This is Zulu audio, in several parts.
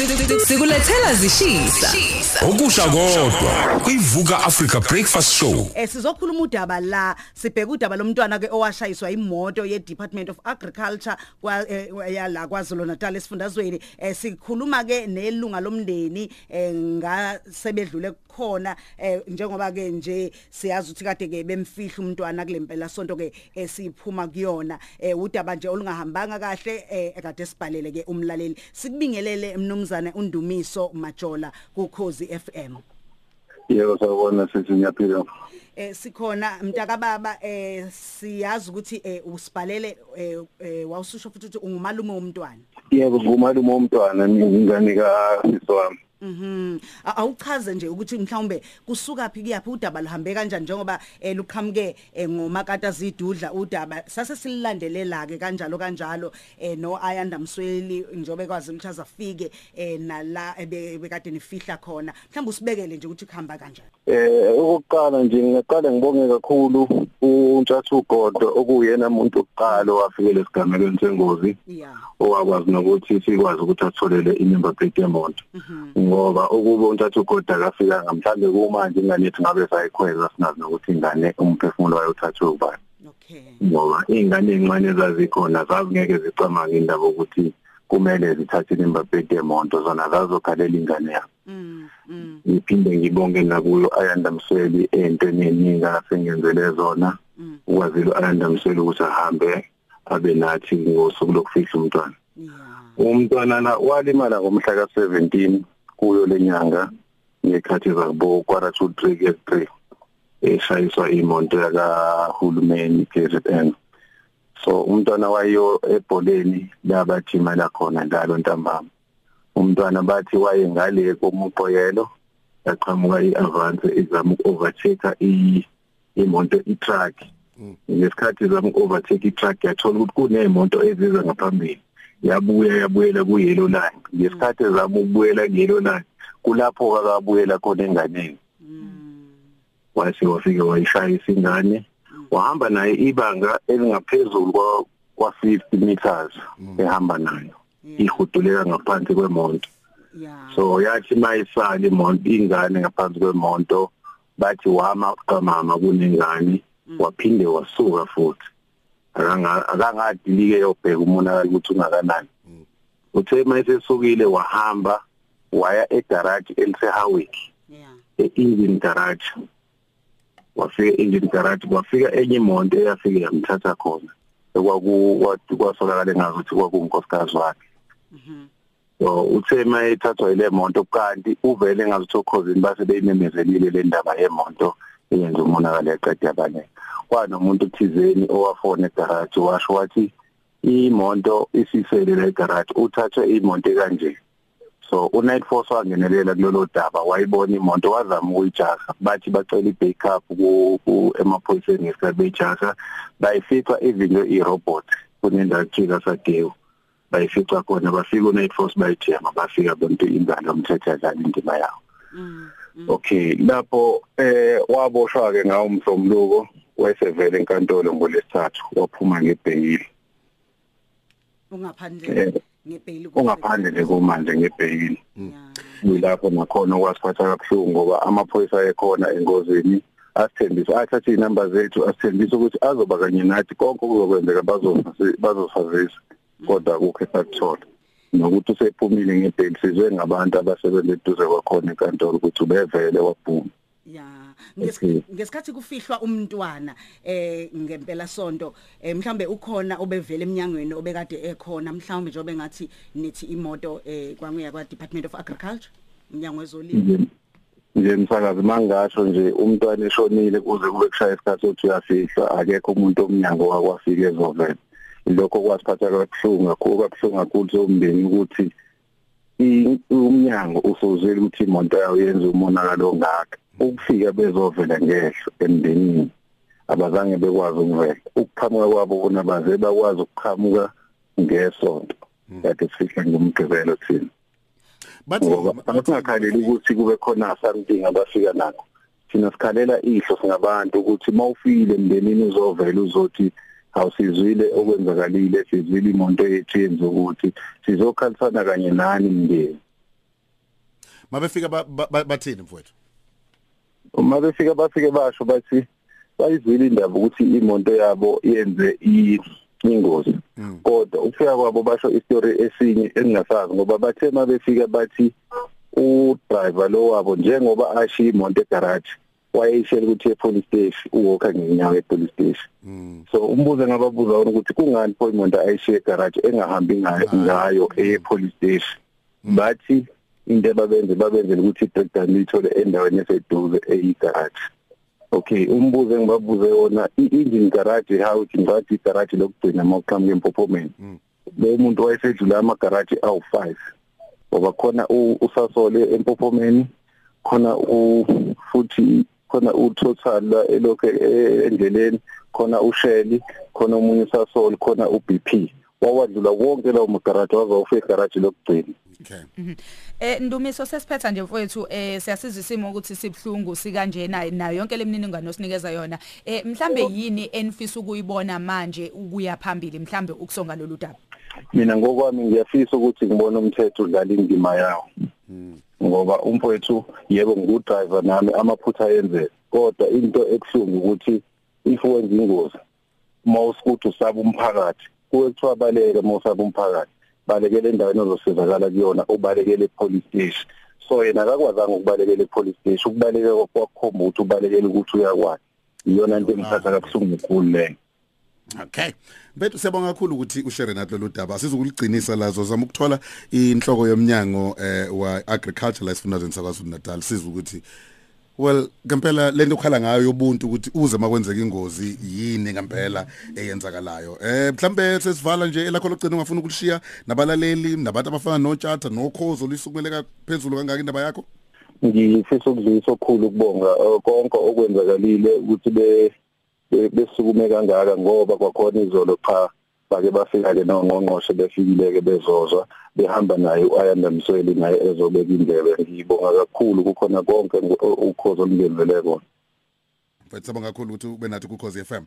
Sikulethela zishisa. Okusha kodwa kuyivuka Africa Breakfast Show. Eh sizokhuluma udaba la sibheka udaba lomntwana ke owashayiswa imoto ye Department of Agriculture kwa eh, yala kwaZulu Natal esifundazweni eh sikhuluma ke nelunga lomndeni eh ngasebedlule khona eh njengoba ke nje siyazi ukuthi kade ke bemfihla umntwana kulempela sonto ke esiphuma kuyona eh udaba nje olungahambanga kahle eh kade sibhalele ke umlaleli sikubingelele mnumzane undumiso majola kukhozi FM Yebo sawubona sithi ngiyaphila. eh sikhona mntaka baba eh siyazi ukuthi eh usibhalele eh, eh wawususho futhi ukuthi ungumalume womntwana Yebo ngumalume womntwana ingane ka sisi wami. Mhm. A- Awuchaze nje ukuthi mhlawumbe kusuka phi kuyaphi udaba luhambe kanjani njengoba eh, luqhamuke eh, ngomakata zidudla udaba sase sililandelela ke kanjalo kanjalo eh, no Ayanda Msweli njobe kwazi ukuthi azafike eh, nala ebe- ebekade nifihla khona. Mhlawumbe usibekele nje ukuthi kuhamba kanjani? Eh okokuqala nje ngingaqala ngibonge kakhulu uNtshathu Ugodo okuyena umuntu oqala owafike lesigamelweni sengozi. Yeah. Owakwazi nokuthi sikwazi ukuthi atholele inimba plate yemoto. Ngoba ukuba uNtshathu Ugodo akafika ngamhlambe kumanje ingane yethu ngabe sayikhweza sinazi nokuthi ingane umphefumulo wayo uthathwe ubani. okay ngoba ingane ezincane ezazikhona zazingeke zicamange indaba ukuthi kumele zithathe inimba plate yemoto zona zazokhalela ingane yabo. mm mm ngiphinde ngibonge nakuyo Ayanda Msweli entweni eningi asengenzele zona Mm. ukwazile Ayanda Msweli ukuthi ahambe abe nathi ngosuku lokufihla umntwana umntwana na walimala ngomhla ka17 kuyo lenyanga ngekhathi zabo kwara 23 ke 3 eshayiswa imonto yakahulumeni KZN so umntwana wayo ebholeni labajimela khona njalo ntambama. Umntwana bathi waye ngale komuqoyelo yaqhamuka iavance izama ukuovertake i imoto itruck. Ngesikhathi izama ukuovertake itruck yathola ukuthi kunemoto eziza ngaphambili. Yabuya yabuyela ku yellow line ngesikhathi ezama ukubuyela ku yellow line kulapho akabuyela khona enganeni. Mm. Wase wafike wayishayisa ingane wahamba naye ibanga elingaphezulu kwa kwa 50 meters ehamba nayo. Ihuduleka ngaphansi kwemonto. Yeah. So yathi mayisala imoto ingane ngaphansi kwemonto bathi wama qamama kunengane waphinde wasuka futhi. Akanga akangadilike yobheka umonakalo ukuthi ungakanani. Uthe mayesesukile wahamba waya egarage eliseHowick yeah. e-engine garage. Wafika engine garage kwafika enye imoto eyafike yamthatha khona. Ekwaku kwasolakala ngazuthi kwakunkosikazi wakhe. Mhm so uthe mayethathwa ile moto kanti uvele ngazuthi okhosini base beyimemezelile le ndaba yemoto. Eyenza umonakalo eqeda abanye. Kwanomuntu thizeni owafona egarage washo wathi imoto isisele la egarage uthathwe imoto kanje. So uNight Force wangenelela kulolo daba wayibona imoto wazama ukuyijaha. Bathi bacela ibackup ku emaphoyiseni ngesikhathi beyijaha. Bayifica ivinyo irobot kunendawo ejika sadewu bayifica khona bafika uNight Force bayijema bafika bonke ingane yomthetho yadlala indima yawo. Mm. Okay lapho eh waboshwa ke ngawo umhlomluko wayesevele enkantolo ngolesithathu waphuma ngebheyili ungaphandle ngebhayili ungaphandle nje kumanje ngebheyili yeah kulapho nakhona okwasiphatha kabuhlungu ngoba amaphoyisa ayekhona engozini asithembisa athathe inamba zethu asithembisa ukuthi azoba kanye nathi konke okuzokwenzeka bazosazisa. Kodwa akukho esakuthola nokuthi usephumile ngebheli sizwe ngabantu abasebenza eduze kwakhona enkantolo ukuthi ubevele waphuma. Ya ngesikhathi kufihlwa umntwana eh ngempela sonto eh mhlambe ukhona obevele eminyangweni obekade ekhona mhlawumbe njobe ngathi nithi imoto eh kwanguya kwa Department of Agriculture umnyango wezolimo. Nje msakazi mangasho nje umntwana eshonile kuze kube kushaya isikhathi sokuthi uyafihlwa akekho umuntu omnyango wakwafika ezovela lokho kwasiphatha kabuhlungu kakhulu kabuhlungu kakhulu sombeni ukuthi umnyango usuzwile ukuthi imoto yawo yenza umonakalo ongaka. Ukufika bezovela ngehlo emndenini abazange bekwazi ukuvela. Ukuqhamuka kwabo bona baze bakwazi ukuqhamuka ngesonto. Kade sifihla ngomgqibelo thina. Bathi ngoba asingakhaleli ukuthi kube khona something abafika nakho. Thina sikhalela ihlo singabantu ukuthi mawufile emndenini uzovela uzothi awusizwile okwenzakalile sizwile imonto yethu yenza ukuthi sizokhalisana kanye nani mndeni mabefika ba- ba- ba- bathini mfowethu? Uma befika bafike basho bathi bayizwile indaba ukuthi imoto yabo yenze i- ingozi kodwa ukufika kwabo basho istory esinye engingasazi ngoba bathe mabefika bathi udriver lo wabo njengoba ashiya imoto egarage wayeyishela ukuthi e-police station uwalker ngenyawo e-police station. So umbuzo engababuza wona ukuthi kungani pho imoto ayishiye egarage engahambi ngayo ngayo e-police station? Bathi into ababenze babenzele ukuthi i-breakdown lithole endaweni eseduze eyigarage okay umbuzo engibabuze wona i-engine garage how ngibathi igarage lokugcina mawuqhamuka empophomeni lo muntu wayesedlula amagaraji awu5 ngoba khona u- usasole empophomeni khona u futhi khona utotal elokho endleleni khona usheli khona umunye usasole khona uBP wawadlula wonke lawo magaraji wazawufika igaraji lokugcina. Okay. Eh Ndumiso sesiphetha nje mfowethu eh siyasizwa isimo ukuthi sibhlungu sikanjena nayo yonke lemininingwane osinikeza yona. Eh mhlambe yini enifisa ukuyibona manje ukuya phambili mhlambe ukusonga lolu daba. mina ngokwami ngiyafisa ukuthi ngibone umthetho udlala indima yawo. Ngoba umfowethu yebo ngudriver nami amaphutha ayenzeka. Kodwa into ekhlungu ukuthi if wenza ingozi mawusukuthi usaba umphakathi kuwe kuthiwa baleke mawusaba umphakathi balekele endaweni ozosizakala kuyona ubalekele police station. So yena akakwazanga ukubalekela police station ukubaleka kwakhomba ukuthi ubalekele ukuthi uyakwazi iyona into engithatha kabuhlungu kakhulu leyo. Okay. Bethu siyabonga kakhulu ukuthi ushare nathi lolu daba. Sizokuligcinisa lazo zama ukuthola inhloko yomnyango eh wa agriculture la esifundazweni sakwaZulu Natal sizwe ukuthi well ngempela lento okhala ngayo yobuntu ukuthi uze makwenzeka ingozi yini ngempela eyenzakalayo. Eh mhlambe sesivala nje elakho lokugcina ungafuna ukulishiya nabalaleli nabantu abafana noTshatha noKhozo lisukumeleka phezulu kangaka indaba yakho? ngifisa ukudlulisa okukhulu ukubonga eh, konke okwenzakalile ukuthi be be- besukume kangaka ngoba kwakhona izolo cha bake bafika ke nongqongqoshe befikile ke bezozwa behamba naye uAyanda Msweli naye ezobeka indebe ngibonga kakhulu kukhona konke ngu- ukhozo olungenzele kona Mfethu siyabonga kakhulu ukuthi ube nathi ku Khosi FM.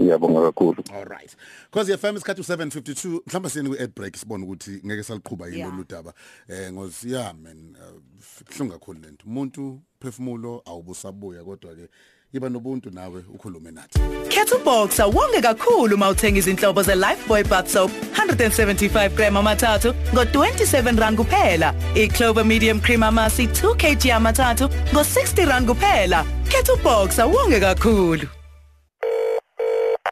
ngiyabonga kakhulu All right. Cause FM isikhathi u752 mhlamba siyeni ku ad break sibone ukuthi ngeke saliqhubha yini Yeah. lolu daba. Eh ngosi yeah man kuhlunga kakhulu lento. Umuntu phefumulo awubusabuya kodwa ke iba nobuntu nawe ukhulume nathi. Kettle Boxer wonge kakhulu mawuthenga izinhlobo ze Lifebuoy bath soap 175 gram amathathu ngo27 rand kuphela. iClover medium cream amasi 2 kg amathathu ngo60 rand kuphela. Kettle Boxer wonge kakhulu.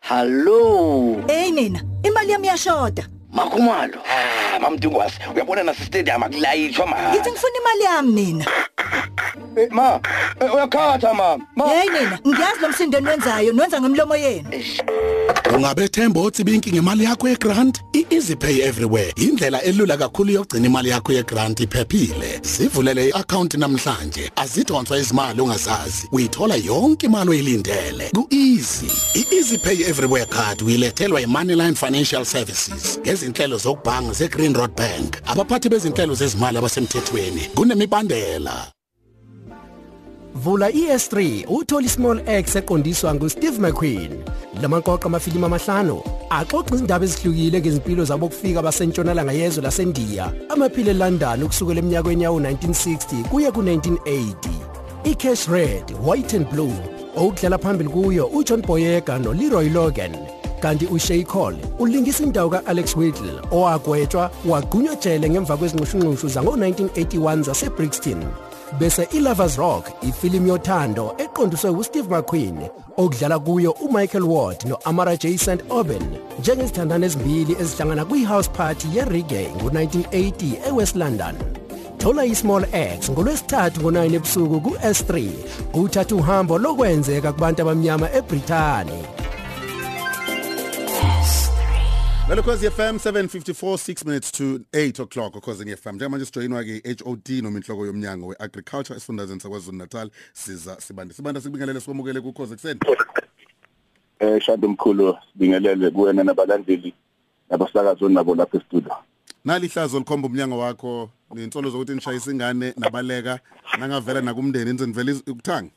Hallo. Hey nina, imali yami iyashoda. Makhumalo. Ah, mamdungwasi. Uyabona nasi stadium akulayitshwa ma. Ngithi ngifuna imali yami nina. Eh, ma, eh, uyakhatha ma. Ma. Hey nina, ngiyazi lo msindo enwenzayo, nwenza ngemlomo yenu. Ungabethemba uthi binki ngemali yakho yegrant i-EasyPay everywhere indlela elula kakhulu yokugcina imali yakho yegrant iphephile sivulele i-account namhlanje azidonswa izimali ongazazi uyithola yonke imali oyilindele ku-easy i-EasyPay everywhere card uyilethelwa yi-Moneyline Financial Services ngezinhlelo zokubhanga ze-Green Road Bank abaphathi bezinhlelo zezimali abasemthethweni kunemibandela Vula ES3 uthola iSmall X eqondiswa nguSteve McQueen. Lamaqoqo amafilimu amahlanu axoxa izindaba ezihlukile ngezimpilo zabo kufika basentshonalanga yezwe laseNdiya, amaphile eLondon ukusukela eminyakeni yawo 1960 kuya ku1980. iCash Red, White and Blue okudlala phambili kuyo uJohn Boyega noLeroy Logan. Kanti uShay Cole ulingisa indawo kaAlex Whittle owagwetshwa wagunywa jele ngemva kwezinqushunqushu zango1981 zaseBrixton. Bese iLovers Rock ifilimu yothando eqondiswe uSteve McQueen okudlala kuyo uMichael Ward noAmara J. St Oben njengezithandana ezimbili ezihlangana kwihouse party yereggae ngo1980 eWest London. Thola iSmall X ngolwesithathu ngo9 ebusuku kuS3 uthatha uhambo lokwenzeka kubantu abamnyama eBrithani. Lelo Khosi FM 754 6 minutes to 8 o'clock. Khosi FM njengamanje sijoyinwa ke HOD noma inhloko yomnyango weagriculture esifundazweni saKwaZulu Natal. Siza sibande. Sibanda sikubingelele sikwamukele ku Khosi kuseni eh shado mkhulu bingelele kuwena nabalandeli nabasakazo nabo lapha e-studio. Nali ihlazo likhomba umnyango wakho nensolo zokuthi nishayisa ingane nabaleka nangavela nakumndeni inze nivele ukuthanga?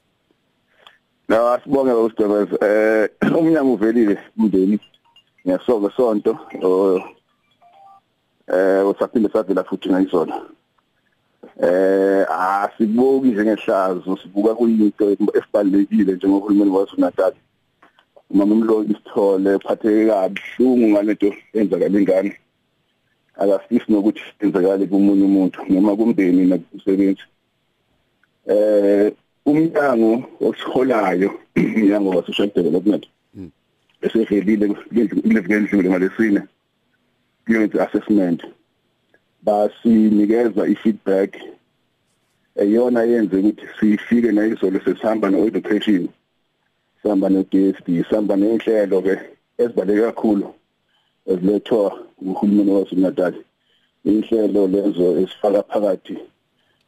Na asibonge uSidebeza eh umnyango uvelile umndeni. Ngiyasoka sonto oh, eh usaphinde savela futhi ngayizona eh asibuki njengehlazo sibuka kuyinto esibalekile njengohulumeni waZulu Natal umama umloli sithole phatheke kabuhlungu ngalento enzakala ingane. Akafisi nokuthi enzakale kumunye umuntu noma kumndeni nakusebenzi. Eh umnyango osiholayo umnyango wa social development esevelile kulezikendlule ngalesine kuyenza assessment basinikeza i-feedback. Eyona yenze ukuthi sifike nayizolo sesihamba no-education sihamba no-DSD sihamba nenhlelo ke ezibaleke kakhulu ezilethwa uhulumeni waZulu Natal. Inhlelo lezo esifaka phakathi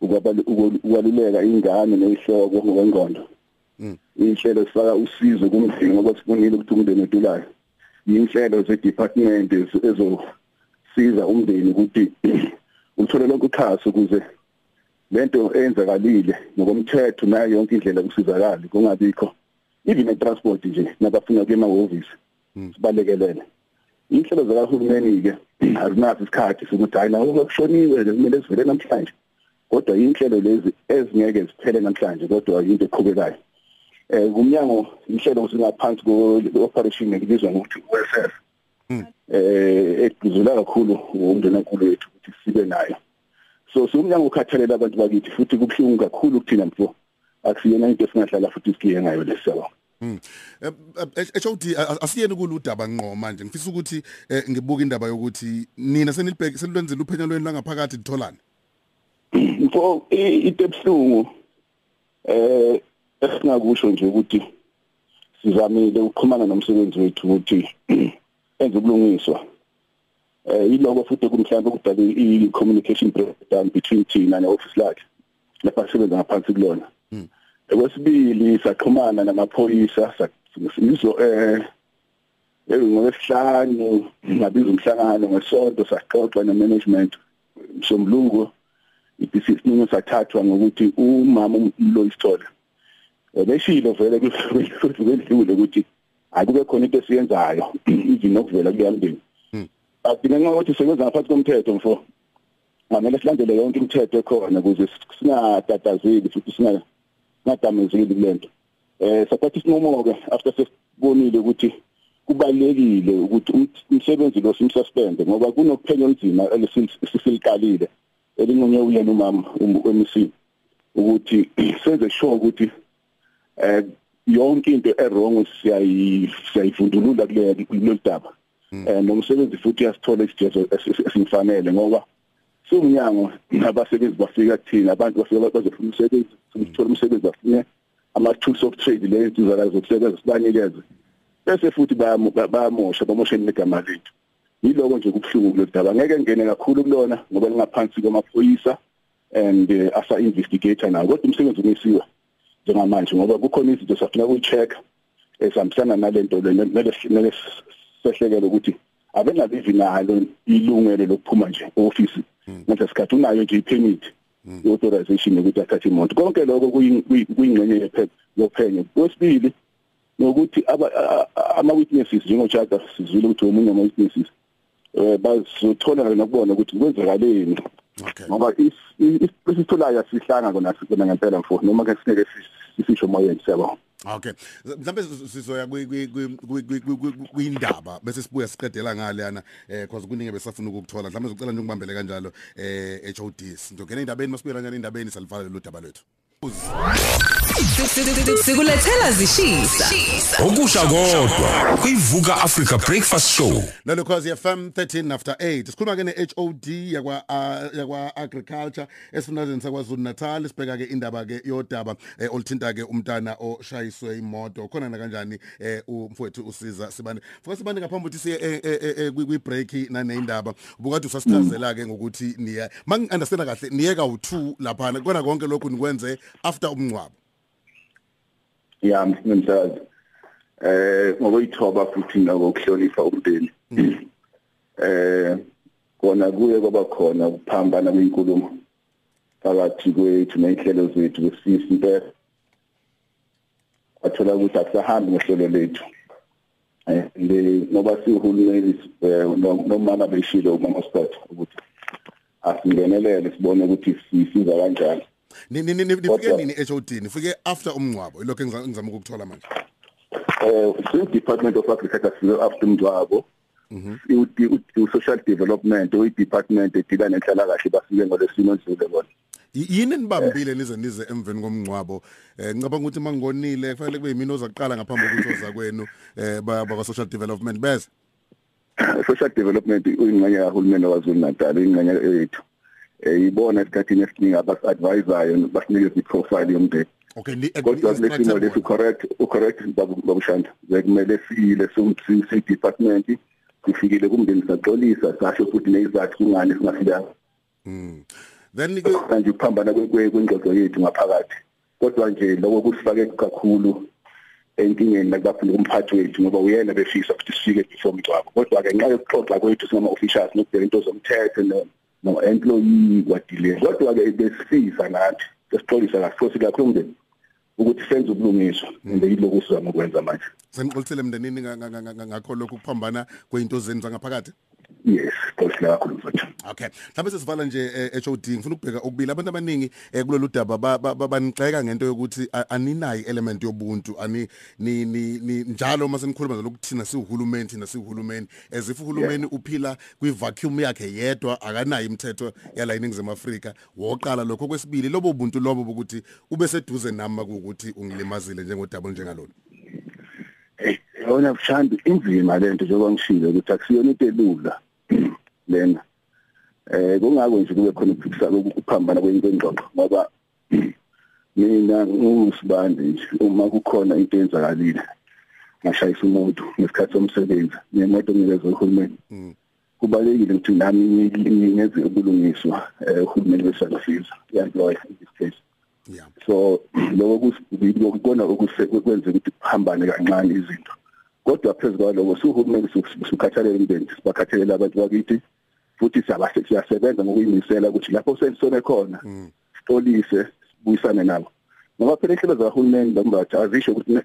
ukwaluleka ingane nehloko ngokwengqondo. Inhlelo sifaka usizo kumndeni ngoba sibonile ukuthi umndeni odulayo inhlelo ze-department ezosiza umndeni ukuthi uthole lonke uxhaso ukuze lento eyenzakalile ngokomthetho nayo yonke indlela kusizakala kungabikho. Even netransport nje nabafuna kuye emahhovisi sibalekelele. Inhlelo zakahulumeni ke azinaso isikhathi sokuthi hayi nawo kushoniwe kumele sivele namhlanje. Kodwa inhlelo lezi ezingeke ziphele namhlanje kodwa into eqhubekayo. Eh kumnyango inhlelo singaphansi ko-operation nekubizwa ngokuthi USF eh ekuzula kakhulu umndeni enkulu yethu ukuthi sibe nayo so sumnyango ukhathalela abantu bakithi futhi kubhlungu kakhulu kuthina mfo akusiyena into esingahlala futhi sikhiye ngayo lesiyabona Mm. HOD asiyeni kuludaba ngqo manje ngifisa ukuthi eh, ngibuka indaba yokuthi nina senilibheke senilwenzile uphenyo lweni langaphakathi ditholana. Mfo into ebhlungu eh esingakusho nje ukuthi sizamile ukuxhumana nomsebenzi wethu ukuthi enze ubulungiswa. Eh iloko futhi kumhlambe kudala i-communication breakdown between thina ne-office lakhe lapha sisebenza ngaphansi kulona. Okwesibili saxhumana namaphoyisa sizo eh ngolesihlanu ngabiza umhlangano ngesonto saxoxa nemanagement somlungu isinqumo sathathwa ngokuthi umama lo isithole beshilo vele kwedlule ukuthi akube khona into esiyenzayo even nokuvela kuyamndeni adinga ngokuthi sebenza ngaphansi komthetho mfo ngamele silandele yonke imithetho ekhona ukuze singatatazeli futhi singa ngadamezeli kulento eh sathatha isinqumo ke after sesibonile ukuthi kubalekile ukuthi umsebenzi lo simsuspend ngoba kunokuphenyo olunzima elesiliqalile elinqonye uyena umama uMC ukuthi senze sure ukuthi eh yonke into errong siyayifundulula kulelo daba eh nomsebenzi futhi uyasithola isijezo esimfanele ngoba sumnyango abasebenzi bafika kuthina abantu bafika bazofuna umsebenzi sithola umsebenzi bafune ama tools of trade lezi zizakala zokusebenza sibanikeze bese futhi bayamosha bamosheni negama lethu. Yiloko nje kubhlungu kulolu daba ngeke ngene kakhulu kulona ngoba lingaphansi kwamaphoyisa and uh, asa investigator nawo kodwa umsebenzi umisiwe. Njengamanje ngoba kukhona izinto safuna ukuyi-check esihambisana nalento le sehlekele ukuthi abengabivi nalo ilungelo lokuphuma nje office manje sikhathi unayo nje ipermit i-authorization yokuthi athathe imoto. Konke lokho kuyingxenye yophenyo. Kwesibili nokuthi ama-witnesses njengojada sizwile ukuthi omunye ama-witnesses um bazothola nokubona ukuthi kwenzakaleni ngoba isitholayo asihlanga kona sikona ngempela mfo noma ke sineke sisisho moyeni siyabona Okay. Mhlambe sizoya kuyindaba bese sibuya siqedela ngale yana eh because kuningi besafuna ukukuthola. Mhlambe sizocela nje ungibambele kanjalo eh HOD. Sizongena indabeni masibuya kanjani indabeni salivala lo daba lethu. Sikulethela zishisa. Okusha kodwa kuyivuka Africa Breakfast Show. Lelo cause FM 13 after 8. Sikhuluma ke neHOD yakwa uh, yakwa agriculture esifundazweni sakwaZulu Natal sibheka ke indaba ke yodaba eh, olithinta ke umntana oshayiswe imoto. Khona na kanjani eh umfowethu usiza sibane. Futhi sibane ngaphambi ukuthi siye kwi break nane indaba. Ubukade usasichazela ke ngokuthi niya mangi understand kahle niyeka u2 lapha kona konke lokhu nikwenze after umncwabo. Ya msakazi eh ngokwithoba futhi ngokuhlonipha umndeni. Eh kona kuye kwaba khona ukuphambana kwenkulumo phakathi kwethu nenhlelo zethu kwesifisi impela wathola ukuthi akusahambi ngohlelo lethu. Eh ngoba sihulumeni nomama beshilo umama Scott ukuthi asingenelele sibone ukuthi sisiza kanjani. Ni ni ni- nifike Kodwa- nini HOD nifike after umngcwabo ilokho engiza- engizama ukukuthola manje. Eh si department of agriculture sizo after umdwabo i-social development uyi-department edila nenhlala kahle bafike ngolesimo ndlule bona. Y- yini nibambile nize nize emveni komngcwabo? Eh ngicabanga ukuthi mangonile kufanele kube yimini ozaqala ngaphambi kokuthi oza kwenu eh baka social development bese? Social development uyingxenye kahulumeni waZulu Natal ingxenye yethu. Eh ibona esikhathini esiningi abas-advisayo basinikeza i-profile yomndeni okay ni kodwa kulesimo lesi correct ucorrect babu- babushanda bekumele siyile si-department sifikile kumndeni saxolisa sasho futhi nezizathu kungani singafikanga. Then ke manje ukuphambana kwe- kwe- kwengxoxo yethu ngaphakathi. Kodwa nje lokho kusifake kakhulu enkingeni nakubafuna umphathi wethu ngoba uyena befisa ukuthi sifike before umgcwabo kodwa-ke nxa yokuxoxa kwethu singama-officials nokubheka into zomthetho no- no-employee kwadile. Kodwa-ke besifisa nathi sesixolisa kasikhosi kakhulu umndeni ukuthi senze ubulungiswa and yilokhu sizama ukwenza manje. Senixolisele nga- ngakho lokhu kuphambana kweinto zenu zangaphakathi? Yes xolisa kakhulu mfowethu Okay. Mhlawumbe sesivala nje eh, HOD ngifuna ukubheka okubili abantu abaningi eh, kulolu daba ba- ba- ba- banixeka ngento yokuthi a- aninayi element yobuntu. Ani ni ni ni- njalo mase nikhuluma ngalokuthi thina siuhulumeni thina siuhulumeni as if uhulumeni uphila kwi vacuum yakhe yedwa akanayo imithetho yala iningizimu Afrika. Woqala lokho. Kwesibili lobo ubuntu lobo bokuthi ube seduze nami ukuthi ungilimazile njengodaba njengalona Eh, yona bushandi inzima lento njengoba ngishilo ukuthi akusiyona into elula lena. Eh kungako nje kube khona ukuphikisana ukuphambana kwengxoxo ngoba mina ngusibande nje. Uma kukhona into eyenzakalile ngashayisa umuntu ngesikhathi somsebenzi ngemoto ngikezwe uhulumeni. Kubalekile ukuthi nami ngenze ubulungiswa eh uhulumeni besangisiza employer in this case. Yeah. So lokho kusibona okwenza ukuthi kuhambane kancane izinto. Kodwa phezulu kwaloko suhulumeni sukhathalela umndeni sibakhathalela abantu bakithi futhi siyabahle siyasebenza ngokuyimisela ukuthi lapho sensone khona sixolise sibuyisane nabo ngoba phela inhlelo zahulumeni lombathi azisho ukuthi ne-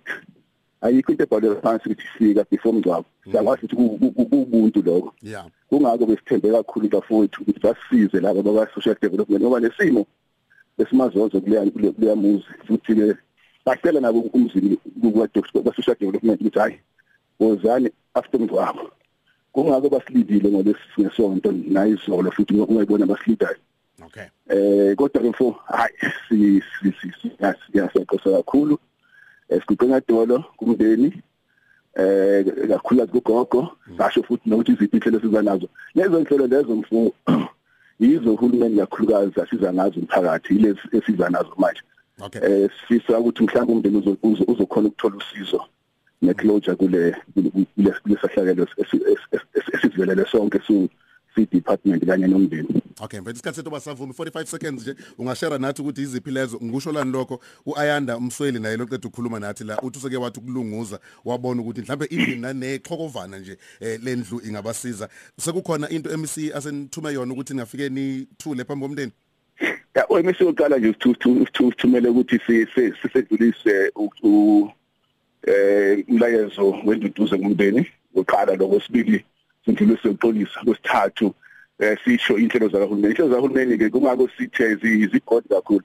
ayikho into ebhalwe phansi ukuthi fika before umngcwabo siyakwazi ukuthi ku- ku- ku- kubuntu lokho yeah kungako besithembe kakhulu bafowethu ukuthi basisize laba baka social development ngoba lesimo lesimazozo kuleya kuleya muzi futhi ke bacela nabo umzini kwa social development ukuthi hayi wozani after umngcwabo. Kungako basilidile ngolesisonto nayizolo futhi ungayibona basilidayo. Okay. Eh kodwa ke mfo hayi si si si siyasexosa kakhulu. Esikuqina dolo kumndeni eh kakhulu kugogo sasho futhi nokuthi iziphi inhlelo siza nazo. Lezo nhlelo lezo mfo yizo uhulumeni kakhulukazi asiza ngazo umphakathi yilezi esiza nazo manje. Okay. Eh sifisa ukuthi mhlawumbe umndeni uzo- uzo- uzokhona ukuthola usizo. Neclosure kule lesahlakelo esivelele sonke su department kanye nomndeni Okay mfethu isikhathi sethu basavumi 45 seconds nje ungashare nathi ukuthi iziphi lezo ngisho lani lokho uAyanda umsweli naye loqeda ukukhuluma nathi la uthi useke wathi ukulunguza wabona ukuthi mhlambe indlu nanexhokovana nje eh, lendlu ingabasiza sekukhona into MEC asenithume yona ukuthi ningafike nithule phambi komndeni ya oyimisi uqala nje ukuthumela ukuthi si- eh umlayezo wenduduzo kumndeni oqala lokwesibili sindlulise uxolisa kwesithathu eh sisho inhlelo zakahulumeni inhlelo zakahulumeni ke kungako sithe zigodi kakhulu.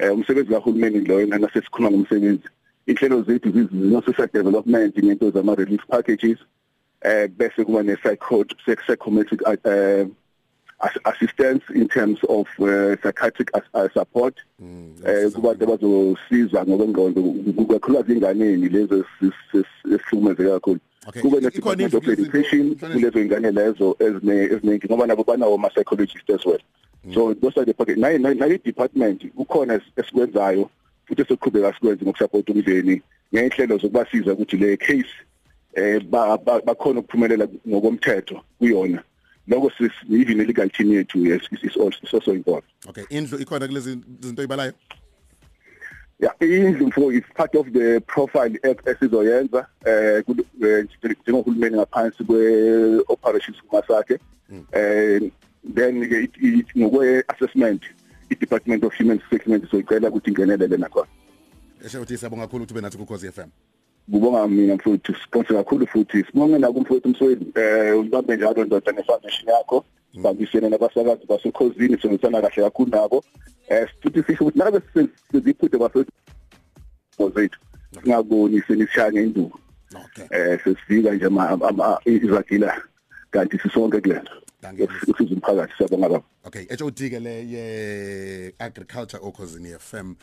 Eh umsebenzi kahulumeni lo ngana sesikhuluma ngomsebenzi. Inhlelo zethu zizino social development ngento zama relief packages eh bese kuba ne psycho psychometric uh, as- assistance in terms of uh, psychiatric as, uh, support. Eh kubantu abazosiza ngokwengqondo kakhulukazi inganeni lezo esihlukumezeka kakhulu. Okay, kube i- ne ikhona department of indlu kulezinto- education kufanele- kulezo ingane lezo ezine eziningi ngoba nabo banawo ama psychologists as well. So those are the pocket nayi nayi department kukhona es- esikwenzayo futhi esiqhubeka sikwenze ngokusupport umndeni ngenhlelo zokubasiza ukuthi le case eh ba- ba- bakhona ukuphumelela ngokomthetho kuyona. Lokho sis- even legal team yethu yes is is also is also involved. Okay indlu ikhona kulezi zinto ibalayo yeah indlu mfo is part of the profile app esizoyenza eh kul- eh, njengohulumeni ngaphansi kwe operations kumasakhe eh then ke it- it- ngokwe assessment i department of human settlement soyicela ukuthi ingenelele nakhona. Esho ukuthi siyabonga kakhulu ukuthi ube nathi ku Khosi FM kubonga mina mfowethu sponsor kakhulu futhi. Sibonge naku mfowethu msweli eh ubambe njalo ndoda ne foundation yakho babisene nabasakazi basekhosini sengithanda kahle kakhulu nabo. Eh futhi sisho ukuthi nabe siziphuthe bafethu zethu singaboni senishaya ngenduku okay. Eh sesifika nje ama- izagila kanti sisonke kulento ukusiza umphakathi siyabonga baba okay HOD ke le ye agriculture okhosini FM